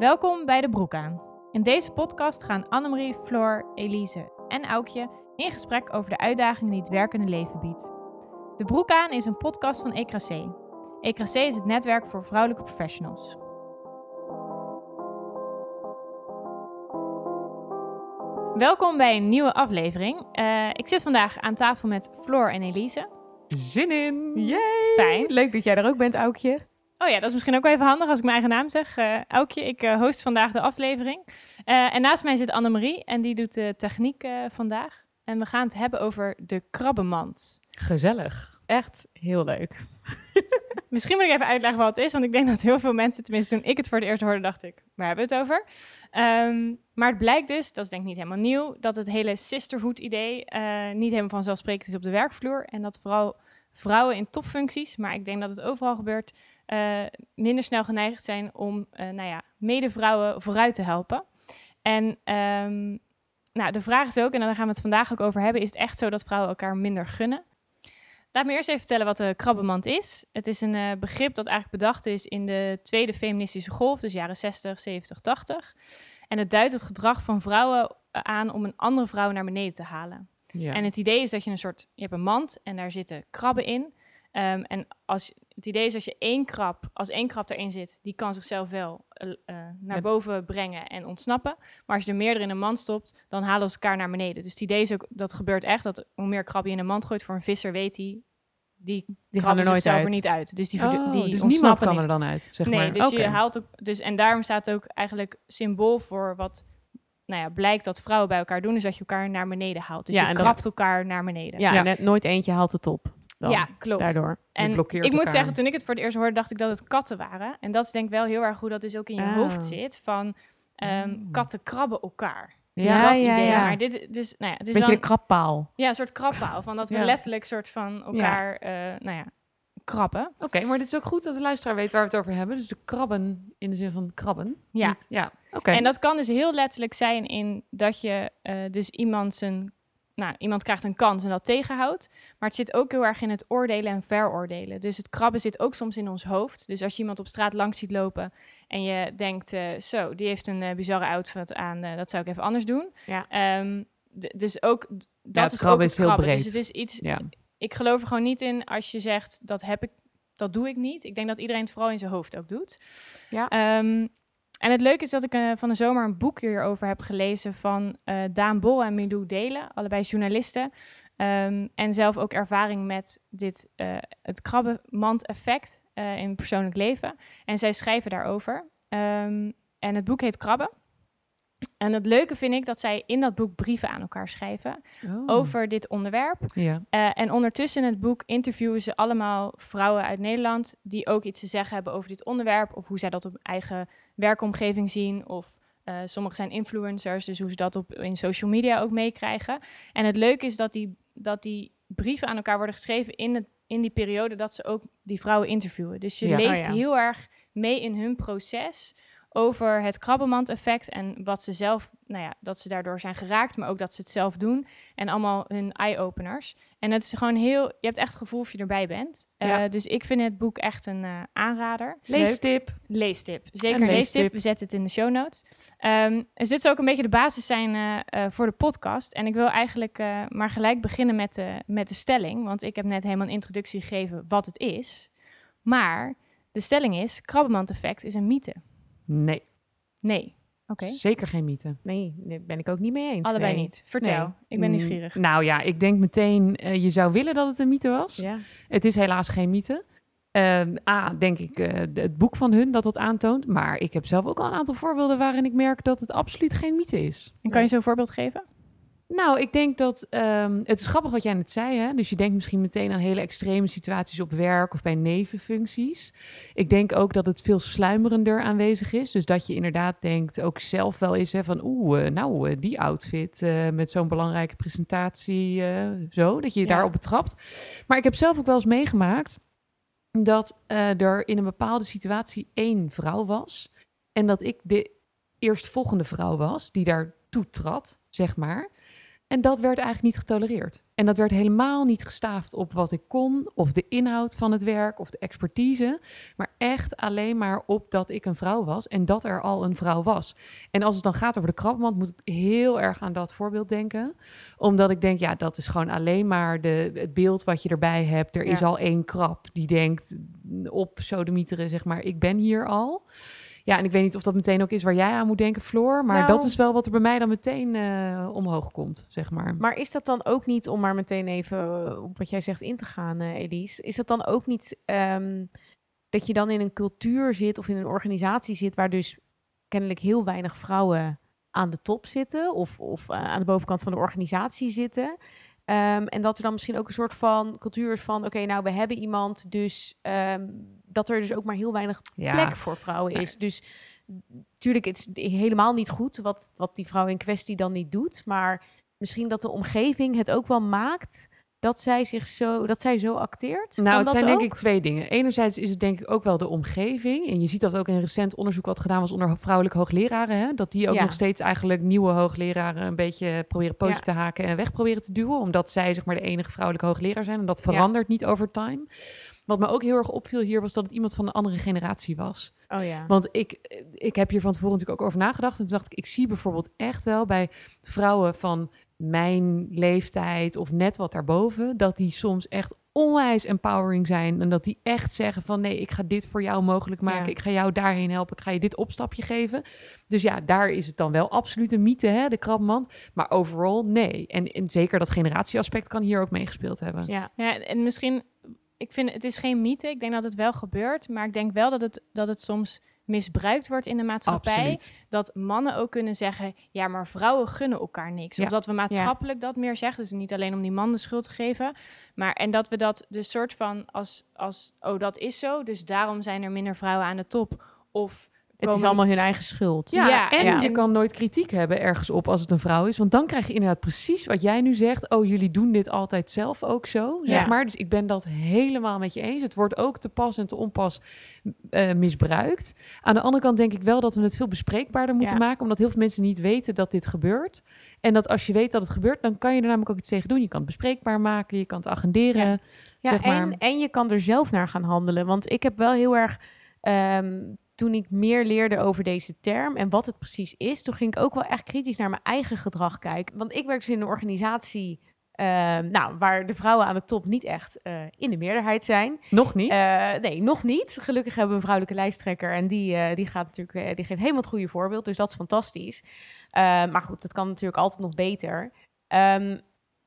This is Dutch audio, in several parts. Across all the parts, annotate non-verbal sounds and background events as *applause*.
Welkom bij De Broek aan. In deze podcast gaan Annemarie, Floor, Elise en Aukje in gesprek over de uitdagingen die het werkende leven biedt. De Broek aan is een podcast van ECRAC. ECRAC is het netwerk voor vrouwelijke professionals. Welkom bij een nieuwe aflevering. Eh, ik zit vandaag aan tafel met Floor en Elise. Zin in! Yay! Fijn. Leuk dat jij er ook bent, Aukje. Oh ja, dat is misschien ook wel even handig als ik mijn eigen naam zeg. Uh, Aukje, ik uh, host vandaag de aflevering. Uh, en naast mij zit Annemarie en die doet de techniek vandaag. En we gaan het hebben over de krabbenmand. Gezellig. Echt heel leuk. *laughs* Misschien moet ik even uitleggen wat het is, want ik denk dat heel veel mensen, tenminste toen ik het voor het eerst hoorde, dacht ik, waar hebben we het over? Um, maar het blijkt dus, dat is denk ik niet helemaal nieuw, dat het hele sisterhood idee niet helemaal vanzelfsprekend is op de werkvloer. En dat vooral vrouwen in topfuncties, maar ik denk dat het overal gebeurt, uh, minder snel geneigd zijn om uh, nou ja, medevrouwen vooruit te helpen. En um, nou, de vraag is ook, en daar gaan we het vandaag ook over hebben, is het echt zo dat vrouwen elkaar minder gunnen? Laat me eerst even vertellen wat de krabbenmand is. Het is een uh, begrip dat eigenlijk bedacht is in de tweede feministische golf, dus jaren 60, 70, 80. En het duidt het gedrag van vrouwen aan om een andere vrouw naar beneden te halen. Ja. En het idee is dat je een soort, je hebt een mand en daar zitten krabben in. Um, en als, het idee is als je één krab, als één krab erin zit, die kan zichzelf wel uh, uh, naar boven brengen en ontsnappen. Maar als je er meerdere in een mand stopt, dan halen ze elkaar naar beneden. Dus het idee is ook, dat gebeurt echt, dat hoe meer krabben je in een mand gooit voor een visser, weet hij, die, die gaan er nooit uit. er niet uit. Dus die, oh, die dus niemand kan niet. er dan uit, zeg nee, maar. dus okay. je haalt ook, dus en daarom staat ook eigenlijk symbool voor wat nou ja, blijkt dat vrouwen bij elkaar doen, is dat je elkaar naar beneden haalt. Dus ja, je krabt elkaar naar beneden. Ja, ja. Net, nooit eentje haalt het op. Dan, ja, klopt. Daardoor. En ik moet zeggen, toen ik het voor het eerst hoorde, dacht ik dat het katten waren. En dat is denk ik wel heel erg goed dat dus ook in je Ah. hoofd zit van um, Mm. katten krabben elkaar. Dus Ja, dat ja, idee. ja. Maar dit, dus, nou ja, het is Beetje de krabpaal. ja, een soort krabpaal. Van dat we Ja. letterlijk soort van elkaar, eh, nou ja, krabben. Oké, maar dit is ook goed dat de luisteraar weet waar we het over hebben. Dus de krabben in de zin van krabben. Ja. Niet- ja. Oké. En dat kan dus heel letterlijk zijn in dat je eh, dus iemand zijn, nou, iemand krijgt een kans en dat tegenhoudt. Maar het zit ook heel erg in het oordelen en veroordelen. Dus het krabben zit ook soms in ons hoofd. Dus als je iemand op straat langs ziet lopen en je denkt, eh, zo, die heeft een eh, bizarre outfit aan, eh, dat zou ik even anders doen. Ja. Ehm, dus ook, dat het is krabben ook is het heel krabben. Dus breed. het is iets, ja. ik geloof er gewoon niet in als je zegt, dat heb ik, dat doe ik niet. Ik denk dat iedereen het vooral in zijn hoofd ook doet. Ja. Ehm, en het leuke is dat ik eh, van de zomer een boek hierover heb gelezen van eh, Daan Bol en Milou Delen, allebei journalisten. Ehm, en zelf ook ervaring met dit, eh, het krabbenmand-effect in persoonlijk leven. En zij schrijven daarover. Ehm, en het boek heet Krabben. En het leuke vind ik dat zij in dat boek brieven aan elkaar schrijven Oh. over dit onderwerp. Ja. Eh, en ondertussen in het boek interviewen ze allemaal vrouwen uit Nederland die ook iets te zeggen hebben over dit onderwerp of hoe zij dat op eigen werkomgeving zien of uh, sommigen zijn influencers, dus hoe ze dat op, in social media ook meekrijgen. En het leuke is dat die, dat die brieven aan elkaar worden geschreven in, het, in die periode dat ze ook die vrouwen interviewen. Dus je Ja. leest Oh ja. heel erg mee in hun proces over het krabbenmand-effect en wat ze zelf, nou ja, dat ze daardoor zijn geraakt, maar ook dat ze het zelf doen en allemaal hun eye-openers. En het is gewoon heel, je hebt echt het gevoel of je erbij bent. Eh, dus ik vind het boek echt een eh, aanrader. Leestip. Leestip. Zeker Een leestip. We zetten het in de show notes. Ehm, dus dit zou ook een beetje de basis zijn eh, voor de podcast. En ik wil eigenlijk maar gelijk beginnen met de, met de stelling. Want ik heb net helemaal een introductie gegeven wat het is. Maar de stelling is, krabbenmand-effect is een mythe. Nee. Nee. Oké. Zeker geen mythe. Nee, daar ben ik ook niet mee eens. Allebei nee. niet. Vertel. Nee. Ik ben Mm, nieuwsgierig. Nou ja, ik denk meteen, eh, je zou willen dat het een mythe was. Ja. Het is helaas geen mythe. Ehm, A, denk ik, eh, het boek van hun dat dat aantoont. Maar ik heb zelf ook al een aantal voorbeelden waarin ik merk dat het absoluut geen mythe is. En kan je zo'n een voorbeeld geven? Nou, ik denk dat ehm, het is grappig wat jij net zei. Hè? Dus je denkt misschien meteen aan hele extreme situaties op werk of bij nevenfuncties. Ik denk ook dat het veel sluimerender aanwezig is. Dus dat je inderdaad denkt, ook zelf wel eens hè, van oeh, eh, nou, eh, die outfit eh, met zo'n belangrijke presentatie, zo, dat je je Ja. daarop betrapt. Maar ik heb zelf ook wel eens meegemaakt dat er in een bepaalde situatie één vrouw was. En dat ik de eerstvolgende vrouw was die daar toetrad, zeg maar. En dat werd eigenlijk niet getolereerd. En dat werd helemaal niet gestaafd op wat ik kon, of de inhoud van het werk, of de expertise. Maar echt alleen maar op dat ik een vrouw was en dat er al een vrouw was. En als het dan gaat over de krabbenmand, moet ik heel erg aan dat voorbeeld denken. Omdat ik denk, ja, dat is gewoon alleen maar de, het beeld wat je erbij hebt. Er is al één krab die denkt op sodemieteren, zeg maar, ik ben hier al. Ja, en ik weet niet of dat meteen ook is waar jij aan moet denken, Floor. Maar Nou- dat is wel wat er bij mij dan meteen eh, omhoog komt, zeg maar. Maar is dat dan ook niet, om maar meteen even eh, op wat jij zegt in te gaan, eh, Elise, is dat dan ook niet ehm, dat je dan in een cultuur zit of in een organisatie zit waar dus kennelijk heel weinig vrouwen aan de top zitten of, of aan de bovenkant van de organisatie zitten? Ehm, en dat er dan misschien ook een soort van cultuur is van, oké, nou we hebben iemand, dus ehm, dat er dus ook maar heel weinig ja. plek voor vrouwen is. Dus natuurlijk, het is helemaal niet goed wat, wat die vrouw in kwestie dan niet doet. Maar misschien dat de omgeving het ook wel maakt dat zij zich zo, dat zij zo acteert. Nou, het zijn denk ik twee dingen. Enerzijds is het denk ik ook wel de omgeving. En je ziet dat ook in een recent onderzoek wat gedaan was onder vrouwelijke hoogleraren. Hè? Dat die ook Ja. nog steeds eigenlijk nieuwe hoogleraren een beetje proberen pootje Ja. te haken en weg proberen te duwen. Omdat zij zeg maar de enige vrouwelijke hoogleraar zijn. En dat verandert niet over time. Wat me ook heel erg opviel hier was dat het iemand van een andere generatie was. Oh ja. Want ik, ik heb hier van tevoren natuurlijk ook over nagedacht. En toen dacht ik, ik zie bijvoorbeeld echt wel bij vrouwen van mijn leeftijd of net wat daarboven, dat die soms echt onwijs empowering zijn. En dat die echt zeggen van nee, ik ga dit voor jou mogelijk maken. Ja. Ik ga jou daarheen helpen. Ik ga je dit opstapje geven. Dus ja, daar is het dan wel absoluut een mythe, hè, de krabmand. Maar overal nee. En, en zeker dat generatieaspect kan hier ook meegespeeld hebben. ja. Ja, en misschien, ik vind het is geen mythe. Ik denk dat het wel gebeurt, maar ik denk wel dat het, dat het soms misbruikt wordt in de maatschappij. Absoluut. Dat mannen ook kunnen zeggen, ja, maar vrouwen gunnen elkaar niks. Ja. Of dat we maatschappelijk dat meer zeggen. Dus niet alleen om die man de schuld te geven. Maar en dat we dat dus soort van als, als, oh, dat is zo. Dus daarom zijn er minder vrouwen aan de top. Of Het is allemaal hun eigen schuld. Ja, Ja, en ja. je kan nooit kritiek hebben ergens op als het een vrouw is. Want dan krijg je inderdaad precies wat jij nu zegt. Oh, jullie doen dit altijd zelf ook zo, zeg Ja. maar. Dus ik ben dat helemaal met je eens. Het wordt ook te pas en te onpas eh, misbruikt. Aan de andere kant denk ik wel dat we het veel bespreekbaarder moeten Ja. maken. Omdat heel veel mensen niet weten dat dit gebeurt. En dat als je weet dat het gebeurt, dan kan je er namelijk ook iets tegen doen. Je kan het bespreekbaar maken, je kan het agenderen. Ja. Ja, zeg maar. en, en je kan er zelf naar gaan handelen. Want ik heb wel heel erg, ehm, toen ik meer leerde over deze term en wat het precies is, toen ging ik ook wel echt kritisch naar mijn eigen gedrag kijken. Want ik werk dus in een organisatie, ehm, nou, waar de vrouwen aan de top niet echt eh, in de meerderheid zijn. Nog niet. Eh, nee, nog niet. Gelukkig hebben we een vrouwelijke lijsttrekker en die, eh, die gaat natuurlijk, die geeft helemaal het goede voorbeeld. Dus dat is fantastisch. Eh, maar goed, dat kan natuurlijk altijd nog beter. Ehm,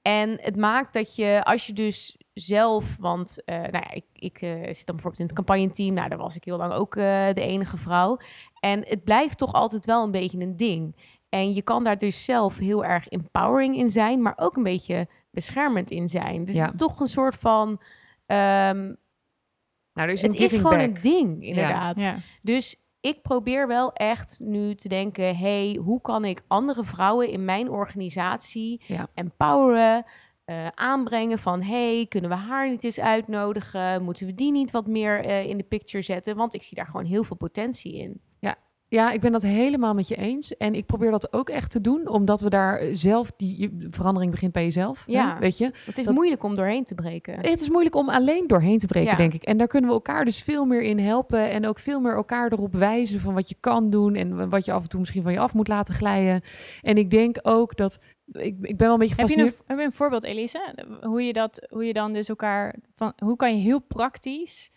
en het maakt dat je, als je dus zelf, want eh, nou ja, ik, ik eh, zit dan bijvoorbeeld in het campagneteam, nou daar was ik heel lang ook eh, de enige vrouw. En het blijft toch altijd wel een beetje een ding. En je kan daar dus zelf heel erg empowering in zijn, maar ook een beetje beschermend in zijn. Dus Ja. het is toch een soort van ehm, nou, er is een het is gewoon back. een ding, inderdaad. Ja. Dus ik probeer wel echt nu te denken: hey, hoe kan ik andere vrouwen in mijn organisatie Ja. empoweren? Eh, aanbrengen van hey, kunnen we haar niet eens uitnodigen? Moeten we die niet wat meer eh, in de picture zetten? Want ik zie daar gewoon heel veel potentie in. Ja, ik ben dat helemaal met je eens. En ik probeer dat ook echt te doen, omdat we daar zelf, die verandering begint bij jezelf. hè, Ja. weet je? Het is Dat- moeilijk om doorheen te breken. Het is moeilijk om alleen doorheen te breken, Ja. denk ik. En daar kunnen we elkaar dus veel meer in helpen. En ook veel meer elkaar erop wijzen van wat je kan doen. En wat je af en toe misschien van je af moet laten glijden. En ik denk ook dat. Ik, ik ben wel een beetje Heb je, een, gefascineerd. heb je een voorbeeld, Elise? Hoe je, dat, hoe je dan dus elkaar... Van, hoe kan je heel praktisch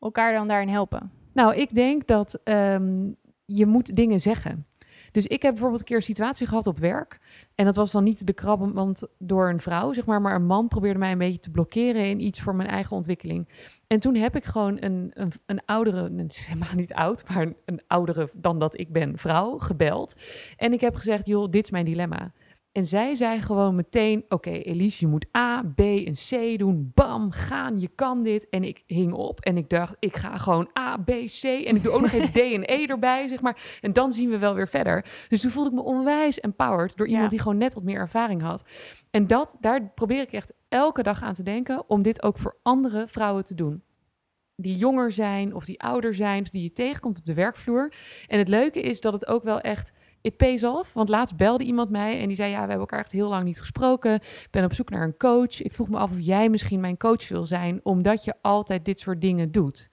elkaar dan daarin helpen? Nou, ik denk dat ehm, je moet dingen zeggen. Dus ik heb bijvoorbeeld een keer een situatie gehad op werk. En dat was dan niet de krabbenmand door een vrouw, zeg maar. Maar een man probeerde mij een beetje te blokkeren in iets voor mijn eigen ontwikkeling. En toen heb ik gewoon een, een, een oudere, helemaal *laughs* niet oud, maar een, een oudere dan dat ik ben vrouw gebeld. En ik heb gezegd, joh, dit is mijn dilemma. En zij zei gewoon meteen, oké Elise, je moet A, B en C doen. Bam, gaan, je kan dit. En ik hing op en ik dacht, ik ga gewoon A, B, C. En ik doe ook nog even *laughs* D en E erbij, zeg maar. En dan zien we wel weer verder. Dus toen voelde ik me onwijs empowered door iemand Ja. die gewoon net wat meer ervaring had. En dat, daar probeer ik echt elke dag aan te denken om dit ook voor andere vrouwen te doen. Die jonger zijn of die ouder zijn, die je tegenkomt op de werkvloer. En het leuke is dat het ook wel echt it pays off. Want laatst belde iemand mij en die zei, ja, we hebben elkaar echt heel lang niet gesproken. Ik ben op zoek naar een coach. Ik vroeg me af of jij misschien mijn coach wil zijn, omdat je altijd dit soort dingen doet.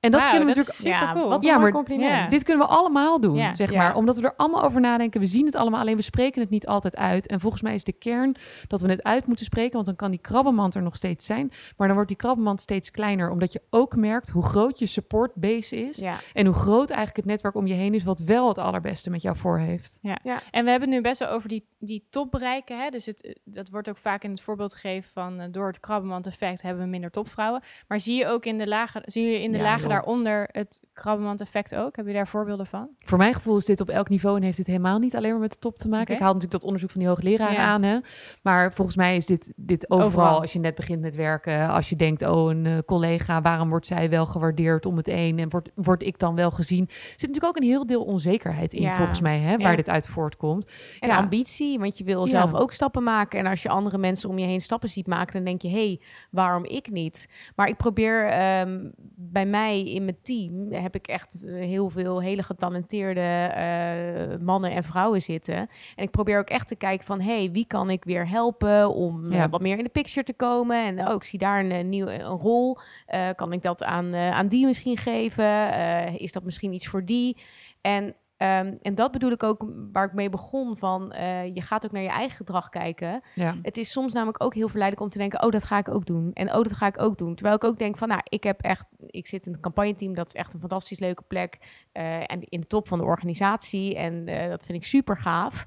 En dat kunnen we dat natuurlijk... is super cool. wat een Ja, maar compliment. Ja. Dit kunnen we allemaal doen, Ja. zeg Ja. maar. Omdat we er allemaal over nadenken. We zien het allemaal, alleen we spreken het niet altijd uit. En volgens mij is de kern dat we het uit moeten spreken. Want dan kan die krabbenmand er nog steeds zijn. Maar dan wordt die krabbenmand steeds kleiner. Omdat je ook merkt hoe groot je supportbase is. Ja. En hoe groot eigenlijk het netwerk om je heen is... wat wel het allerbeste met jou voor heeft. En we hebben het nu best wel over die, die top bereiken. Hè? Dus het, dat wordt ook vaak in het voorbeeld gegeven van... eh, door het krabbenmand-effect hebben we minder topvrouwen. Maar zie je ook in de lagen, zie je in de Ja, joh. Daaronder het krabbenmand-effect ook? Heb je daar voorbeelden van? Voor mijn gevoel is dit op elk niveau en heeft dit helemaal niet alleen maar met de top te maken. Ik haal natuurlijk dat onderzoek van die hoogleraar Ja. aan. Hè? Maar volgens mij is dit, dit overal, Overal. als je net begint met werken. Als je denkt, oh, een eh, collega, waarom wordt zij wel gewaardeerd om het een? En word, word ik dan wel gezien? Er zit natuurlijk ook een heel deel onzekerheid in, Ja. volgens mij, hè, waar Ja. dit uit voortkomt. En ambitie, want je wil zelf ook stappen maken. En als je andere mensen om je heen stappen ziet maken, dan denk je, hé, hey, waarom ik niet? Maar ik probeer ehm, bij mij in mijn team heb ik echt eh, heel veel hele getalenteerde eh, mannen en vrouwen zitten. En ik probeer ook echt te kijken van, hé, hey, wie kan ik weer helpen om eh, wat meer in de picture te komen? En oh, ik zie daar een, nieuwe een rol. Kan ik dat aan, aan die misschien geven? Is dat misschien iets voor die? En Ehm, en dat bedoel ik ook waar ik mee begon van eh, je gaat ook naar je eigen gedrag kijken. Ja. Het is soms namelijk ook heel verleidelijk om te denken, oh dat ga ik ook doen en oh dat ga ik ook doen. Terwijl ik ook denk van, nou ik heb echt, ik zit in het campagneteam, dat is echt een fantastisch leuke plek eh, en in de top van de organisatie en eh, dat vind ik super gaaf.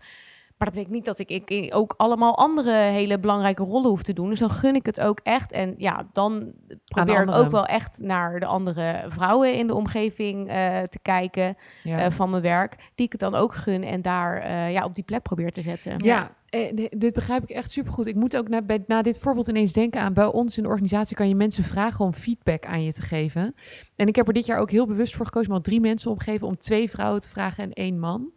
Maar dat betekent niet dat ik, ik ook allemaal andere hele belangrijke rollen hoef te doen. Dus dan gun ik het ook echt. En ja, dan probeer ik ook wel echt naar de andere vrouwen in de omgeving eh, te kijken Ja. eh, van mijn werk. Die ik het dan ook gun en daar eh, ja, op die plek probeer te zetten. Ja, eh, dit begrijp ik echt supergoed. Ik moet ook na, bij, na dit voorbeeld ineens denken aan... bij ons in de organisatie kan je mensen vragen om feedback aan je te geven. En ik heb er dit jaar ook heel bewust voor gekozen... om al drie mensen opgegeven om twee vrouwen te vragen en één man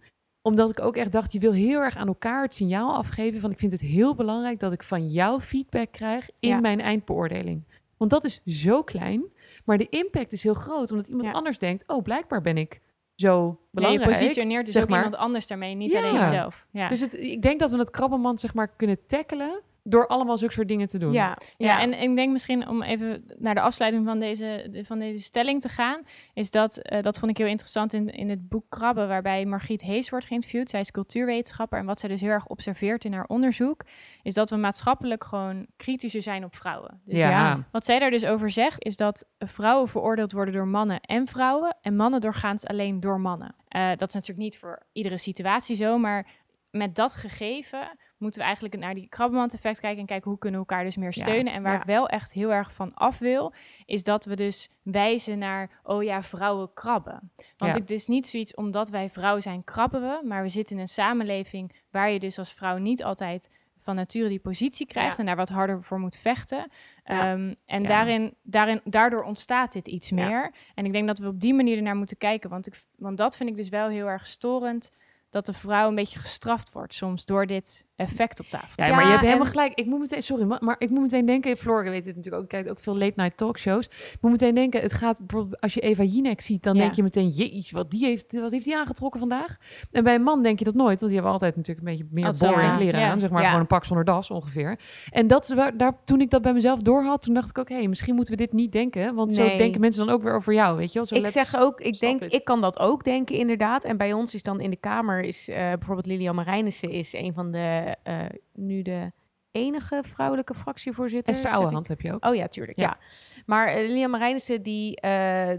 omdat ik ook echt dacht, je wil heel erg aan elkaar het signaal afgeven van ik vind het heel belangrijk dat ik van jou feedback krijg in Ja. mijn eindbeoordeling. Want dat is zo klein, maar de impact is heel groot. Omdat iemand Ja. anders denkt, oh blijkbaar ben ik zo Nee, je belangrijk. positioneert dus zeg ook maar. iemand anders daarmee, niet alleen jezelf. Dus het, ik denk dat we het krabbenmand zeg maar kunnen tackelen door allemaal zulke soort dingen te doen. Ja, Ja, en ik denk misschien om even naar de afsluiting van deze, de- van deze stelling te gaan, is dat, eh, dat vond ik heel interessant in, in het boek Krabben, waarbij Margriet Hees wordt geïnterviewd. Zij is cultuurwetenschapper en wat zij dus heel erg observeert in haar onderzoek, is dat we maatschappelijk gewoon kritischer zijn op vrouwen. Dus Ja. Ja. wat zij daar dus over zegt, is dat vrouwen veroordeeld worden door mannen en vrouwen en mannen doorgaans alleen door mannen. Eh, dat is natuurlijk niet voor iedere situatie zo, maar met dat gegeven moeten we eigenlijk naar die krabbenmand-effect kijken en kijken hoe kunnen we elkaar dus meer Ja, steunen. En waar ja. ik wel echt heel erg van af wil, is dat we dus wijzen naar, oh ja, vrouwen krabben. Want Ja. het is niet zoiets, omdat wij vrouw zijn, krabben we, maar we zitten in een samenleving waar je dus als vrouw niet altijd van nature die positie krijgt en daar wat harder voor moet vechten. Ja. Ehm, en Ja. daarin, daarin, daardoor ontstaat dit iets Ja. meer. En ik denk dat we op die manier ernaar moeten kijken, want, ik, want dat vind ik dus wel heel erg storend, dat de vrouw een beetje gestraft wordt soms door dit effect op tafel. Ja, Ja, maar je hebt helemaal gelijk. Ik moet meteen, sorry, maar, ik moet meteen denken, Floor weet het natuurlijk ook, kijkt ook veel late night talkshows. Ik moet meteen denken, het gaat als je Eva Jinek ziet, dan Ja. denk je meteen, jeetje, wat, die heeft, wat heeft die aangetrokken vandaag? En bij een man denk je dat nooit, want die hebben altijd natuurlijk een beetje meer boring ja. kleren Ja. aan, zeg maar gewoon een pak zonder das ongeveer. En dat is waar, daar, toen ik dat bij mezelf doorhad, toen dacht ik ook, hé, misschien moeten we dit niet denken, want zo Nee. denken mensen dan ook weer over jou, weet je wel? Zo ik zeg ook, ik denk, it. ik kan dat ook denken inderdaad. En bij ons is dan in de Kamer, is eh, bijvoorbeeld Lilian Marijnissen is een van de, eh, nu de enige vrouwelijke fractievoorzitter. Esther. Ouwehand heb je ook. Oh ja, tuurlijk, ja. Ja. Maar eh, Lilian Marijnissen, die,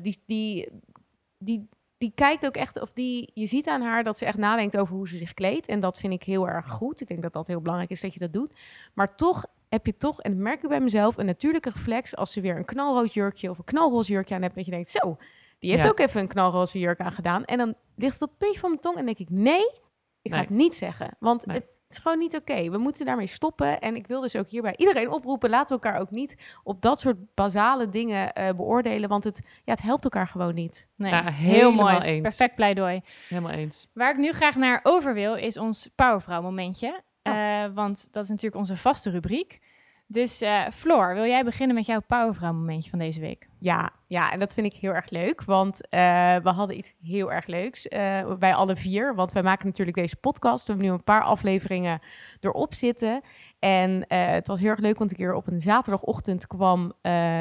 die, die, die, die kijkt ook echt, of die, je ziet aan haar dat ze echt nadenkt over hoe ze zich kleedt. En dat vind ik heel erg goed. Ik denk dat dat heel belangrijk is dat je dat doet. Maar toch heb je toch, en dat merk ik bij mezelf, een natuurlijke reflex als ze weer een knalrood jurkje of een knalroze jurkje aan hebt. Dat je denkt, zo, die heeft Ja. ook even een knalroze jurk aan gedaan. En dan ligt het op het puntje van mijn tong en denk ik, nee, ik ga het niet zeggen. Want Nee. het is gewoon niet oké. We moeten daarmee stoppen. En ik wil dus ook hierbij iedereen oproepen, laten we elkaar ook niet op dat soort basale dingen eh, beoordelen. Want het, ja, het helpt elkaar gewoon niet. Nee, Ja, heel helemaal mooi. eens. Perfect pleidooi. Helemaal eens. Waar ik nu graag naar over wil, is ons Powervrouw momentje. Oh. Eh, want dat is natuurlijk onze vaste rubriek. Dus eh, Floor, wil jij beginnen met jouw Powervrouw momentje van deze week? Ja, ja, en dat vind ik heel erg leuk, want eh, we hadden iets heel erg leuks uh, bij alle vier. Want wij maken natuurlijk deze podcast. We hebben nu een paar afleveringen erop zitten. En uh, het was heel erg leuk, want een keer op een zaterdagochtend kwam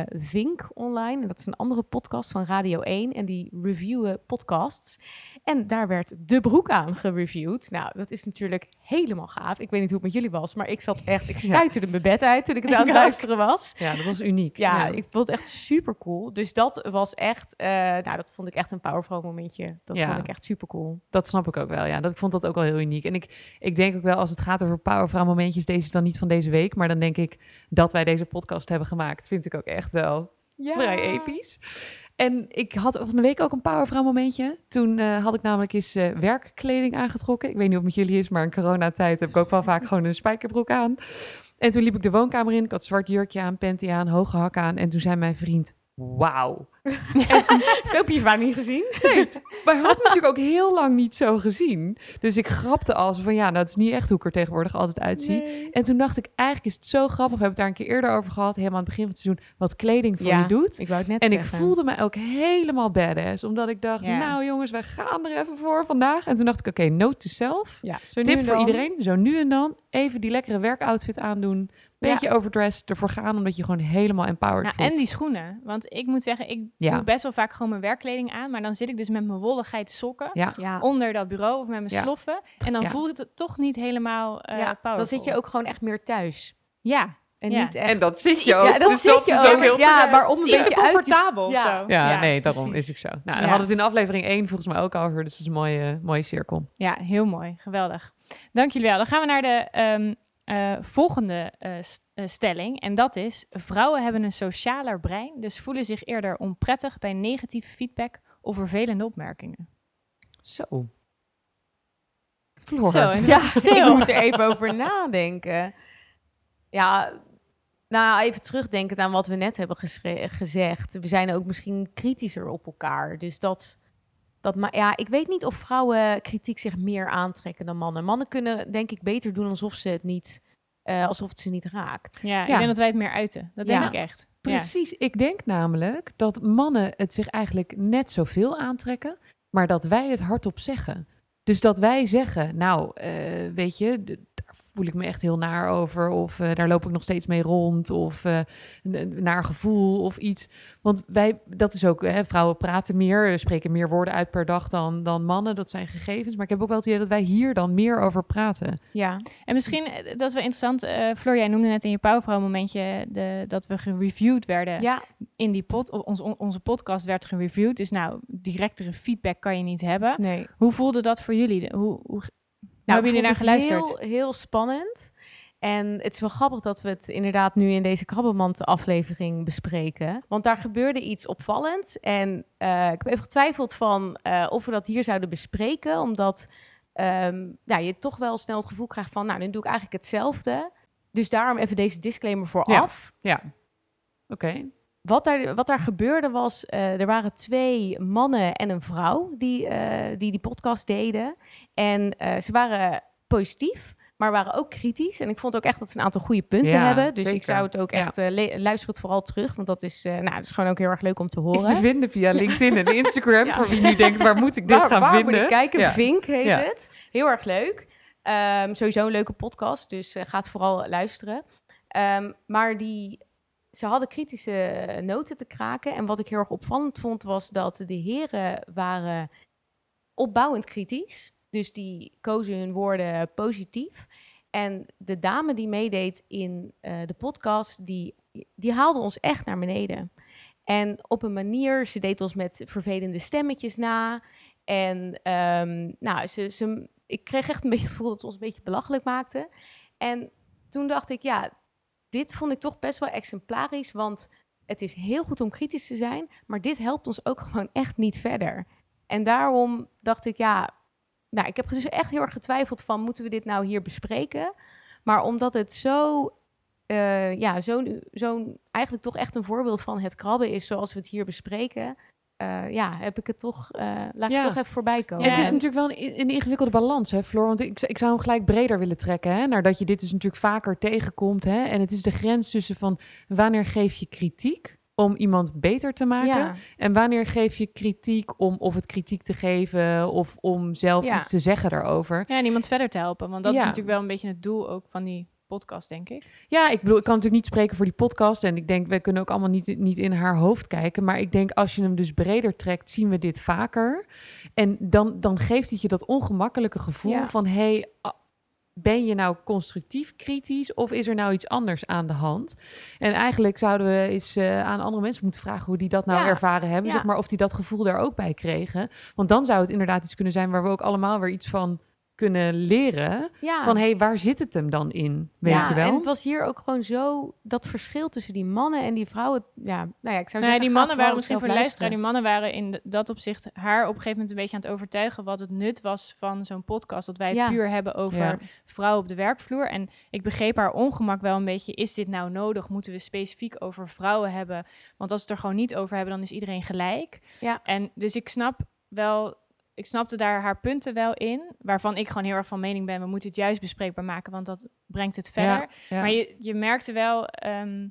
Vink online. En dat is een andere podcast van Radio 1. En die reviewen podcasts. En daar werd De Broek aan gereviewd. Nou, dat is natuurlijk helemaal gaaf. Ik weet niet hoe het met jullie was, maar ik zat echt... Ik *laughs* stuiterde mijn bed uit toen ik het aan het *laughs* luisteren was. Ja, dat was uniek. Ja, ja. ik vond het echt super cool. Dus dat was echt, uh, nou, dat vond ik echt een powerful momentje. Dat ja. vond ik echt super cool. Dat snap ik ook wel, ja. Dat, ik vond dat ook wel heel uniek. En ik, ik denk ook wel, als het gaat over powervrouw momentjes, deze is dan niet van deze week, maar dan denk ik dat wij deze podcast hebben gemaakt, vind ik ook echt wel ja. vrij episch. En ik had van de week ook een powervrouw momentje. Toen uh, had ik namelijk eens uh, werkkleding aangetrokken. Ik weet niet of het met jullie is, maar in coronatijd heb ik ook wel vaak *laughs* gewoon een spijkerbroek aan. En toen liep ik de woonkamer in. Ik had zwart jurkje aan, panty aan, hoge hak aan. En toen zei mijn vriend, wauw. *laughs* *laughs* zo heb je vaak niet gezien. Nee, maar ik had natuurlijk ook heel lang niet zo gezien. Dus ik grapte als van ja, nou, dat is niet echt hoe ik er tegenwoordig altijd uitzie. Nee. En toen dacht ik, eigenlijk is het zo grappig. We hebben het daar een keer eerder over gehad, helemaal aan het begin van het seizoen, wat kleding voor Ja, je doet. Ik wou het net En ik voelde me ook helemaal badass, omdat ik dacht, Ja. nou jongens, wij gaan er even voor vandaag. En toen dacht ik, oké, note to self. Ja, zo nu Tip voor iedereen, zo nu en dan even die lekkere werkoutfit aandoen. Beetje overdressed, ervoor gaan, omdat je gewoon helemaal empowered Nou, voelt. en die schoenen. Want ik moet zeggen, ik Ja. doe best wel vaak gewoon mijn werkkleding aan. Maar dan zit ik dus met mijn wollen geiten sokken Ja, Ja, onder dat bureau of met mijn Ja. sloffen. En dan Ja. voelt het toch niet helemaal eh ja, powerful. dan zit je ook gewoon echt meer thuis. Ja, En Ja. niet echt... en dat zit je Ja, ook. dat dus zit dat je is ook. ook heel Ja, maar om een beetje uit comfortabel of Ja. zo. Ja, Ja, nee, daarom precies. is ik zo. Nou, Ja. we hadden het in aflevering 1 volgens mij ook over, dus het is een mooie, mooie cirkel. Ja, heel mooi. Geweldig. Dank jullie wel. Dan gaan we naar de ehm, eh, volgende eh, st- eh, stelling. En dat is, vrouwen hebben een socialer brein, dus voelen zich eerder onprettig bij negatieve feedback of vervelende opmerkingen. Zo. Floor. Zo, en *laughs* Ja, dat is *laughs* ik moet er even over nadenken. Ja, nou even terugdenkend aan wat we net hebben gezegd. We zijn ook misschien kritischer op elkaar. Dus dat, dat ma- ja, ik weet niet of vrouwen kritiek zich meer aantrekken dan mannen. Mannen kunnen denk ik beter doen alsof ze het niet, eh, alsof het ze niet raakt. Ja, ik Ja. denk dat wij het meer uiten. Dat Ja. denk ik echt. Ja. Precies. Ik denk namelijk dat mannen het zich eigenlijk net zoveel aantrekken, maar dat wij het hardop zeggen. Dus dat wij zeggen, nou, eh, weet je, voel ik me echt heel naar over. Of eh, daar loop ik nog steeds mee rond. Of eh, naar gevoel of iets. Want wij, dat is ook, hè, vrouwen praten meer, eh, spreken meer woorden uit per dag dan, dan mannen. Dat zijn gegevens. Maar ik heb ook wel het idee dat wij hier dan meer over praten. Ja, En misschien, dat is wel interessant, eh Floor, jij noemde net in je Powervrouw momentje de, dat we gereviewd werden ja, in die pod, o- onze, onze podcast werd gereviewd. Dus nou, directere feedback kan je niet hebben. nee. Hoe voelde dat voor jullie? Hoe, hoe, Nou, hebben jullie naar geluisterd? Heel, heel spannend. En het is wel grappig dat we het inderdaad nu in deze Krabbelmand-aflevering bespreken. Want daar gebeurde iets opvallends. En eh, ik heb even getwijfeld van eh, of we dat hier zouden bespreken. Omdat ehm, ja, je toch wel snel het gevoel krijgt van... nou, dan doe ik eigenlijk hetzelfde. Dus daarom even deze disclaimer vooraf. Ja. Oké. Wat daar, wat daar gebeurde was, eh, er waren twee mannen en een vrouw die eh, die, die podcast deden. En eh, ze waren positief, maar waren ook kritisch. En ik vond ook echt dat ze een aantal goede punten Ja, hebben. Dus zeker. ik zou het ook Ja. echt, le- luister het vooral terug. Want dat is, nou, dat is gewoon ook heel erg leuk om te Is horen. te vinden via LinkedIn en Instagram. *laughs* Ja. Voor wie nu denkt, waar moet ik dit waar, gaan waar vinden? moet ik kijken? Vink heet het. Heel erg leuk. Ehm, sowieso een leuke podcast, dus eh, ga het vooral luisteren. Ehm, maar die, ze hadden kritische noten te kraken. En wat ik heel erg opvallend vond, was dat de heren waren opbouwend kritisch. Dus die kozen hun woorden positief. En de dame die meedeed in eh, de podcast, die, die haalde ons echt naar beneden. En op een manier, ze deed ons met vervelende stemmetjes na. En ehm, nou, ze, ze, ik kreeg echt een beetje het gevoel dat ze ons een beetje belachelijk maakte. En toen dacht ik, ja, dit vond ik toch best wel exemplarisch. Want het is heel goed om kritisch te zijn, maar dit helpt ons ook gewoon echt niet verder. En daarom dacht ik, ja, nou, ik heb dus echt heel erg getwijfeld van, moeten we dit nou hier bespreken? Maar omdat het zo, eh, ja, zo'n, zo'n, eigenlijk toch echt een voorbeeld van het krabben is zoals we het hier bespreken, eh, ja, heb ik het toch, eh, laat ik Ja. het toch even voorbij komen. Ja, Het is natuurlijk wel een, een ingewikkelde balans, hè, Floor? Want ik, ik zou hem gelijk breder willen trekken, hè? Naar dat je dit dus natuurlijk vaker tegenkomt, hè? En het is de grens tussen van wanneer geef je kritiek om iemand beter te maken? Ja. En wanneer geef je kritiek om of het kritiek te geven of om zelf Ja. iets te zeggen daarover? Ja, en iemand verder te helpen. Want dat is natuurlijk wel een beetje het doel ook van die podcast, denk ik. Ja, ik bedoel, ik kan natuurlijk niet spreken voor die podcast. En ik denk, we kunnen ook allemaal niet, niet in haar hoofd kijken. Maar ik denk, als je hem dus breder trekt, zien we dit vaker. En dan, dan geeft het je dat ongemakkelijke gevoel Ja. van... hey, ben je nou constructief kritisch of is er nou iets anders aan de hand? En eigenlijk zouden we eens eh, aan andere mensen moeten vragen... hoe die dat nou Ja. ervaren hebben. Ja. Zeg maar of die dat gevoel daar ook bij kregen. Want dan zou het inderdaad iets kunnen zijn... waar we ook allemaal weer iets van kunnen leren. Ja. Van, hé, hey, waar zit het hem dan in? Weet ja, je wel? En het was hier ook gewoon zo dat verschil tussen die mannen en die vrouwen. Ja, nou ja, ik zou zeggen. die mannen waren misschien voor de luisteraar, die luisteren. mannen waren in dat opzicht haar op een gegeven moment een beetje aan het overtuigen wat het nut was van zo'n podcast. Dat wij het Ja. puur hebben over Ja. vrouwen op de werkvloer. En ik begreep haar ongemak wel een beetje. Is dit nou nodig? Moeten we specifiek over vrouwen hebben? Want als we het er gewoon niet over hebben, dan is iedereen gelijk. Ja. En dus ik snap wel, ik snapte daar haar punten wel in. Waarvan ik gewoon heel erg van mening ben, we moeten het juist bespreekbaar maken, want dat brengt het verder. Ja, ja. Maar je, je merkte wel, ehm,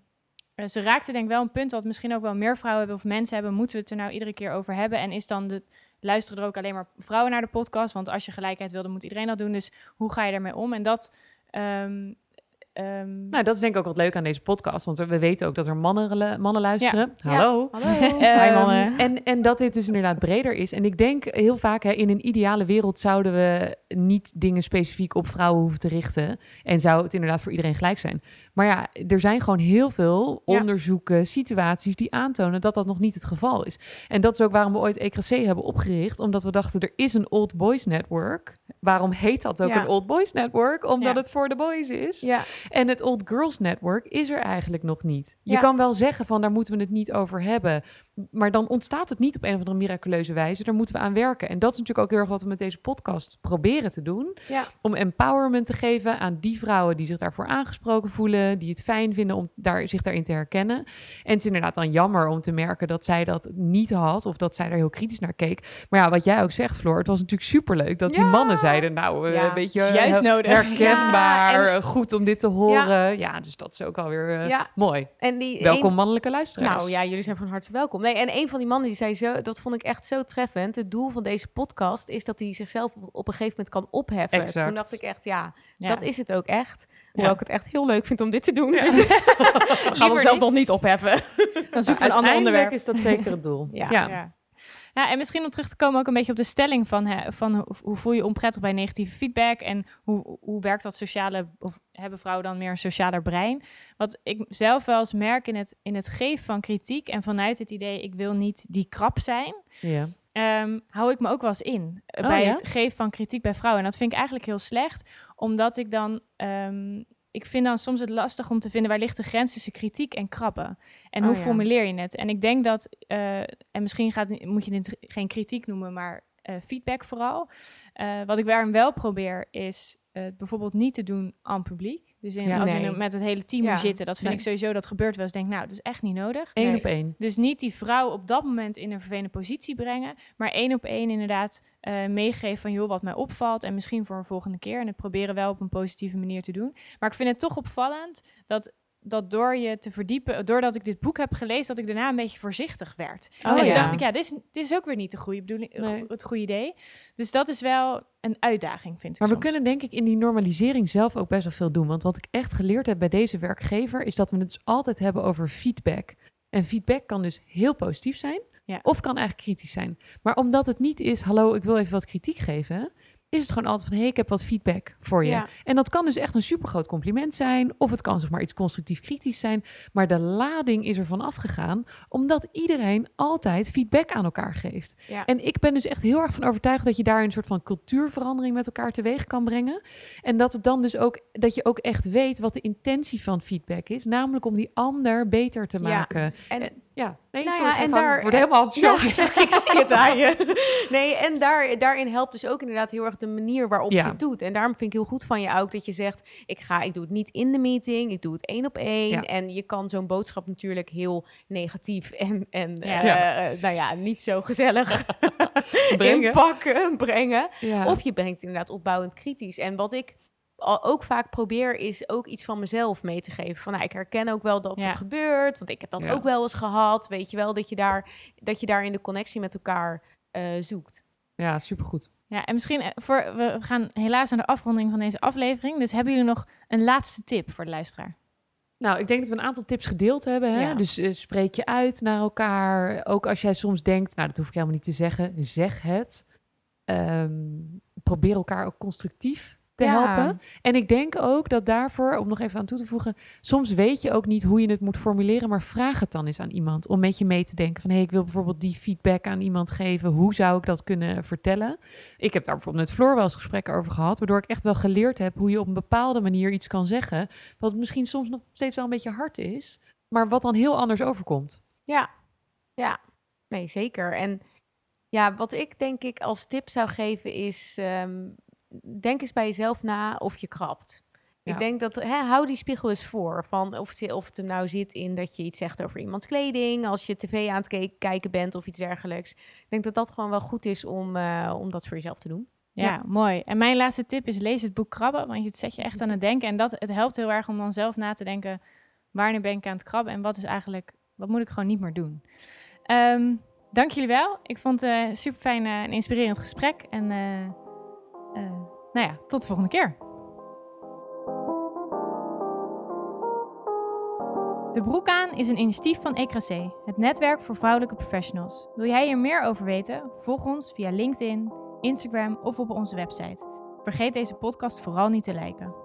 eh, ze raakte denk ik wel een punt wat misschien ook wel meer vrouwen hebben of mensen hebben. Moeten we het er nou iedere keer over hebben? En is dan de, luisteren er ook alleen maar vrouwen naar de podcast? Want als je gelijkheid wil, dan moet iedereen dat doen. Dus hoe ga je daarmee om? En dat... ehm, ehm, Nou, dat is denk ik ook wat leuk aan deze podcast. Want we weten ook dat er mannen, mannen luisteren. Ja. Hallo. Hallo. *laughs* Ehm, Hi mannen. En, en dat dit dus inderdaad breder is. En ik denk heel vaak, hè, in een ideale wereld zouden we niet dingen specifiek op vrouwen hoeven te richten. En zou het inderdaad voor iedereen gelijk zijn. Maar ja, er zijn gewoon heel veel Ja. onderzoeken, situaties die aantonen dat dat nog niet het geval is. En dat is ook waarom we ooit ECRC hebben opgericht. Omdat we dachten, er is een Old Boys Network. Waarom heet dat ook Ja. een Old Boys Network? Omdat Ja. het voor de boys is. Ja, En het Old Girls Network is er eigenlijk nog niet. Je kan wel zeggen van daar moeten we het niet over hebben. Maar dan ontstaat het niet op een of andere miraculeuze wijze. Daar moeten we aan werken. En dat is natuurlijk ook heel erg wat we met deze podcast proberen te doen. ja. Om empowerment te geven aan die vrouwen die zich daarvoor aangesproken voelen. Die het fijn vinden om daar, zich daarin te herkennen. En het is inderdaad dan jammer om te merken dat zij dat niet had. Of dat zij daar heel kritisch naar keek. Maar ja, wat jij ook zegt Floor. Het was natuurlijk superleuk dat die mannen zeiden. Nou, eh, Ja, weet je, is juist heel nodig. herkenbaar. En- eh, goed om dit te horen. Ja, dus dat is ook alweer eh, ja. mooi. En die Welkom een- mannelijke luisteraars. Nou ja, jullie zijn van harte welkom. Nee, en een van die mannen die zei zo, dat vond ik echt zo treffend. Het doel van deze podcast is dat hij zichzelf op, een gegeven moment kan opheffen. Exact. Toen dacht ik echt, ja, ja. dat is het ook echt. Hoewel ik het echt heel leuk vind om dit te doen. Ja. Dus *laughs* we gaan onszelf niet. nog niet opheffen. Dan zoeken we een ander Uiteindelijk onderwerp. is dat zeker het doel. Ja. Ja. En misschien om terug te komen ook een beetje op de stelling van, hè, van hoe, voel je onprettig bij negatieve feedback en hoe, hoe werkt dat sociale, of hebben vrouwen dan meer een socialer brein? Wat ik zelf wel eens merk in het, in het geven van kritiek en vanuit het idee ik wil niet die krap zijn, Ja. ehm, hou ik me ook wel eens in eh, Oh, bij ja? het geven van kritiek bij vrouwen. En dat vind ik eigenlijk heel slecht, omdat ik dan... ehm, ik vind dan soms het lastig om te vinden waar ligt de grens tussen kritiek en krabben. En Oh, hoe ja. formuleer je het? En ik denk dat, eh, en misschien gaat, moet je dit geen kritiek noemen, maar eh, feedback vooral. Eh, wat ik daarin wel probeer is eh, bijvoorbeeld niet te doen aan publiek. Dus in, Ja, als we nee. in- met het hele team Ja, zitten, dat vind nee. ik sowieso, dat gebeurt wel eens. Denk, nou, dat is echt niet nodig. Eén Nee. op één. Dus niet die vrouw op dat moment in een vervelende positie brengen, maar één op één inderdaad eh, meegeven van joh, wat mij opvalt en misschien voor een volgende keer. En het proberen wel op een positieve manier te doen. Maar ik vind het toch opvallend dat, dat door je te verdiepen, doordat ik dit boek heb gelezen, dat ik daarna een beetje voorzichtig werd. Oh, en toen ja. dacht ik, ja, dit is, dit is ook weer niet de goede bedoeling, Nee. het goede idee. Dus dat is wel een uitdaging, vind ik Maar we kunnen denk ik in die normalisering zelf ook best wel veel doen. Want wat ik echt geleerd heb bij deze werkgever... is dat we het dus altijd hebben over feedback. En feedback kan dus heel positief zijn... Ja. of kan eigenlijk kritisch zijn. Maar omdat het niet is... hallo, ik wil even wat kritiek geven... is het gewoon altijd van... hé, hey, ik heb wat feedback voor je. Ja. En dat kan dus echt een supergroot compliment zijn... of het kan zeg maar iets constructief kritisch zijn... maar de lading is ervan afgegaan... omdat iedereen altijd feedback aan elkaar geeft. Ja. En ik ben dus echt heel erg van overtuigd dat je daar een soort van cultuurverandering met elkaar teweeg kan brengen. En dat het dan dus ook dat je ook echt weet wat de intentie van feedback is, namelijk om die ander beter te Ja. maken. En- En, ja, nee, Nou ja, en daar- Ik word helemaal enthousiast. Ja, *laughs* ik zie het aan je. Nee, en daar, daarin helpt dus ook inderdaad heel erg de manier waarop Ja. je het doet. En daarom vind ik heel goed van je ook dat je zegt... ik, ga, ik doe het niet in de meeting, ik doe het één op één. Ja. En je kan zo'n boodschap natuurlijk heel negatief en, en Ja. eh, eh, nou ja, niet zo gezellig *laughs* Brengen. *laughs* inpakken, brengen. Of je brengt het inderdaad opbouwend kritisch. En wat ik ook vaak probeer, is ook iets van mezelf mee te geven. Van, nou, ik herken ook wel dat Ja. het gebeurt, want ik heb dat Ja. ook wel eens gehad. Weet je wel, dat je daar, dat je daar in de connectie met elkaar eh, zoekt. Ja, supergoed. Ja, en misschien eh, voor, we gaan helaas aan de afronding van deze aflevering. Dus hebben jullie nog een laatste tip voor de luisteraar? Nou, ik denk dat we een aantal tips gedeeld hebben. Hè? Ja. Dus eh, spreek je uit naar elkaar. Ook als jij soms denkt, nou, dat hoef ik helemaal niet te zeggen, zeg het. Ehm, probeer elkaar ook constructief te Ja. helpen. En ik denk ook dat daarvoor, om nog even aan toe te voegen, soms weet je ook niet hoe je het moet formuleren, maar vraag het dan eens aan iemand om met je mee te denken van, hé, hey, ik wil bijvoorbeeld die feedback aan iemand geven. Hoe zou ik dat kunnen vertellen? Ik heb daar bijvoorbeeld met Floor wel eens gesprekken over gehad, waardoor ik echt wel geleerd heb hoe je op een bepaalde manier iets kan zeggen, wat misschien soms nog steeds wel een beetje hard is, maar wat dan heel anders overkomt. Ja, ja, nee, zeker. En ja, wat ik denk ik als tip zou geven is, ehm, denk eens bij jezelf na of je krabt. Ja. Ik denk dat, hè, hou die spiegel eens voor. Van of, het, of het er nou zit in dat je iets zegt over iemands kleding, als je tv aan het ke- kijken bent of iets dergelijks. Ik denk dat dat gewoon wel goed is om, eh, om dat voor jezelf te doen. Ja, Ja. mooi. En mijn laatste tip is lees het boek Krabben, want het zet je echt aan het denken. En dat, het helpt heel erg om dan zelf na te denken, wanneer ben ik aan het krabben en wat is eigenlijk, wat moet ik gewoon niet meer doen. Ehm, dank jullie wel. Ik vond het een super fijn en inspirerend gesprek. En eh, eh, nou ja, tot de volgende keer. De Broek aan is een initiatief van Ecrasé, het netwerk voor vrouwelijke professionals. Wil jij hier meer over weten? Volg ons via LinkedIn, Instagram of op onze website. Vergeet deze podcast vooral niet te liken.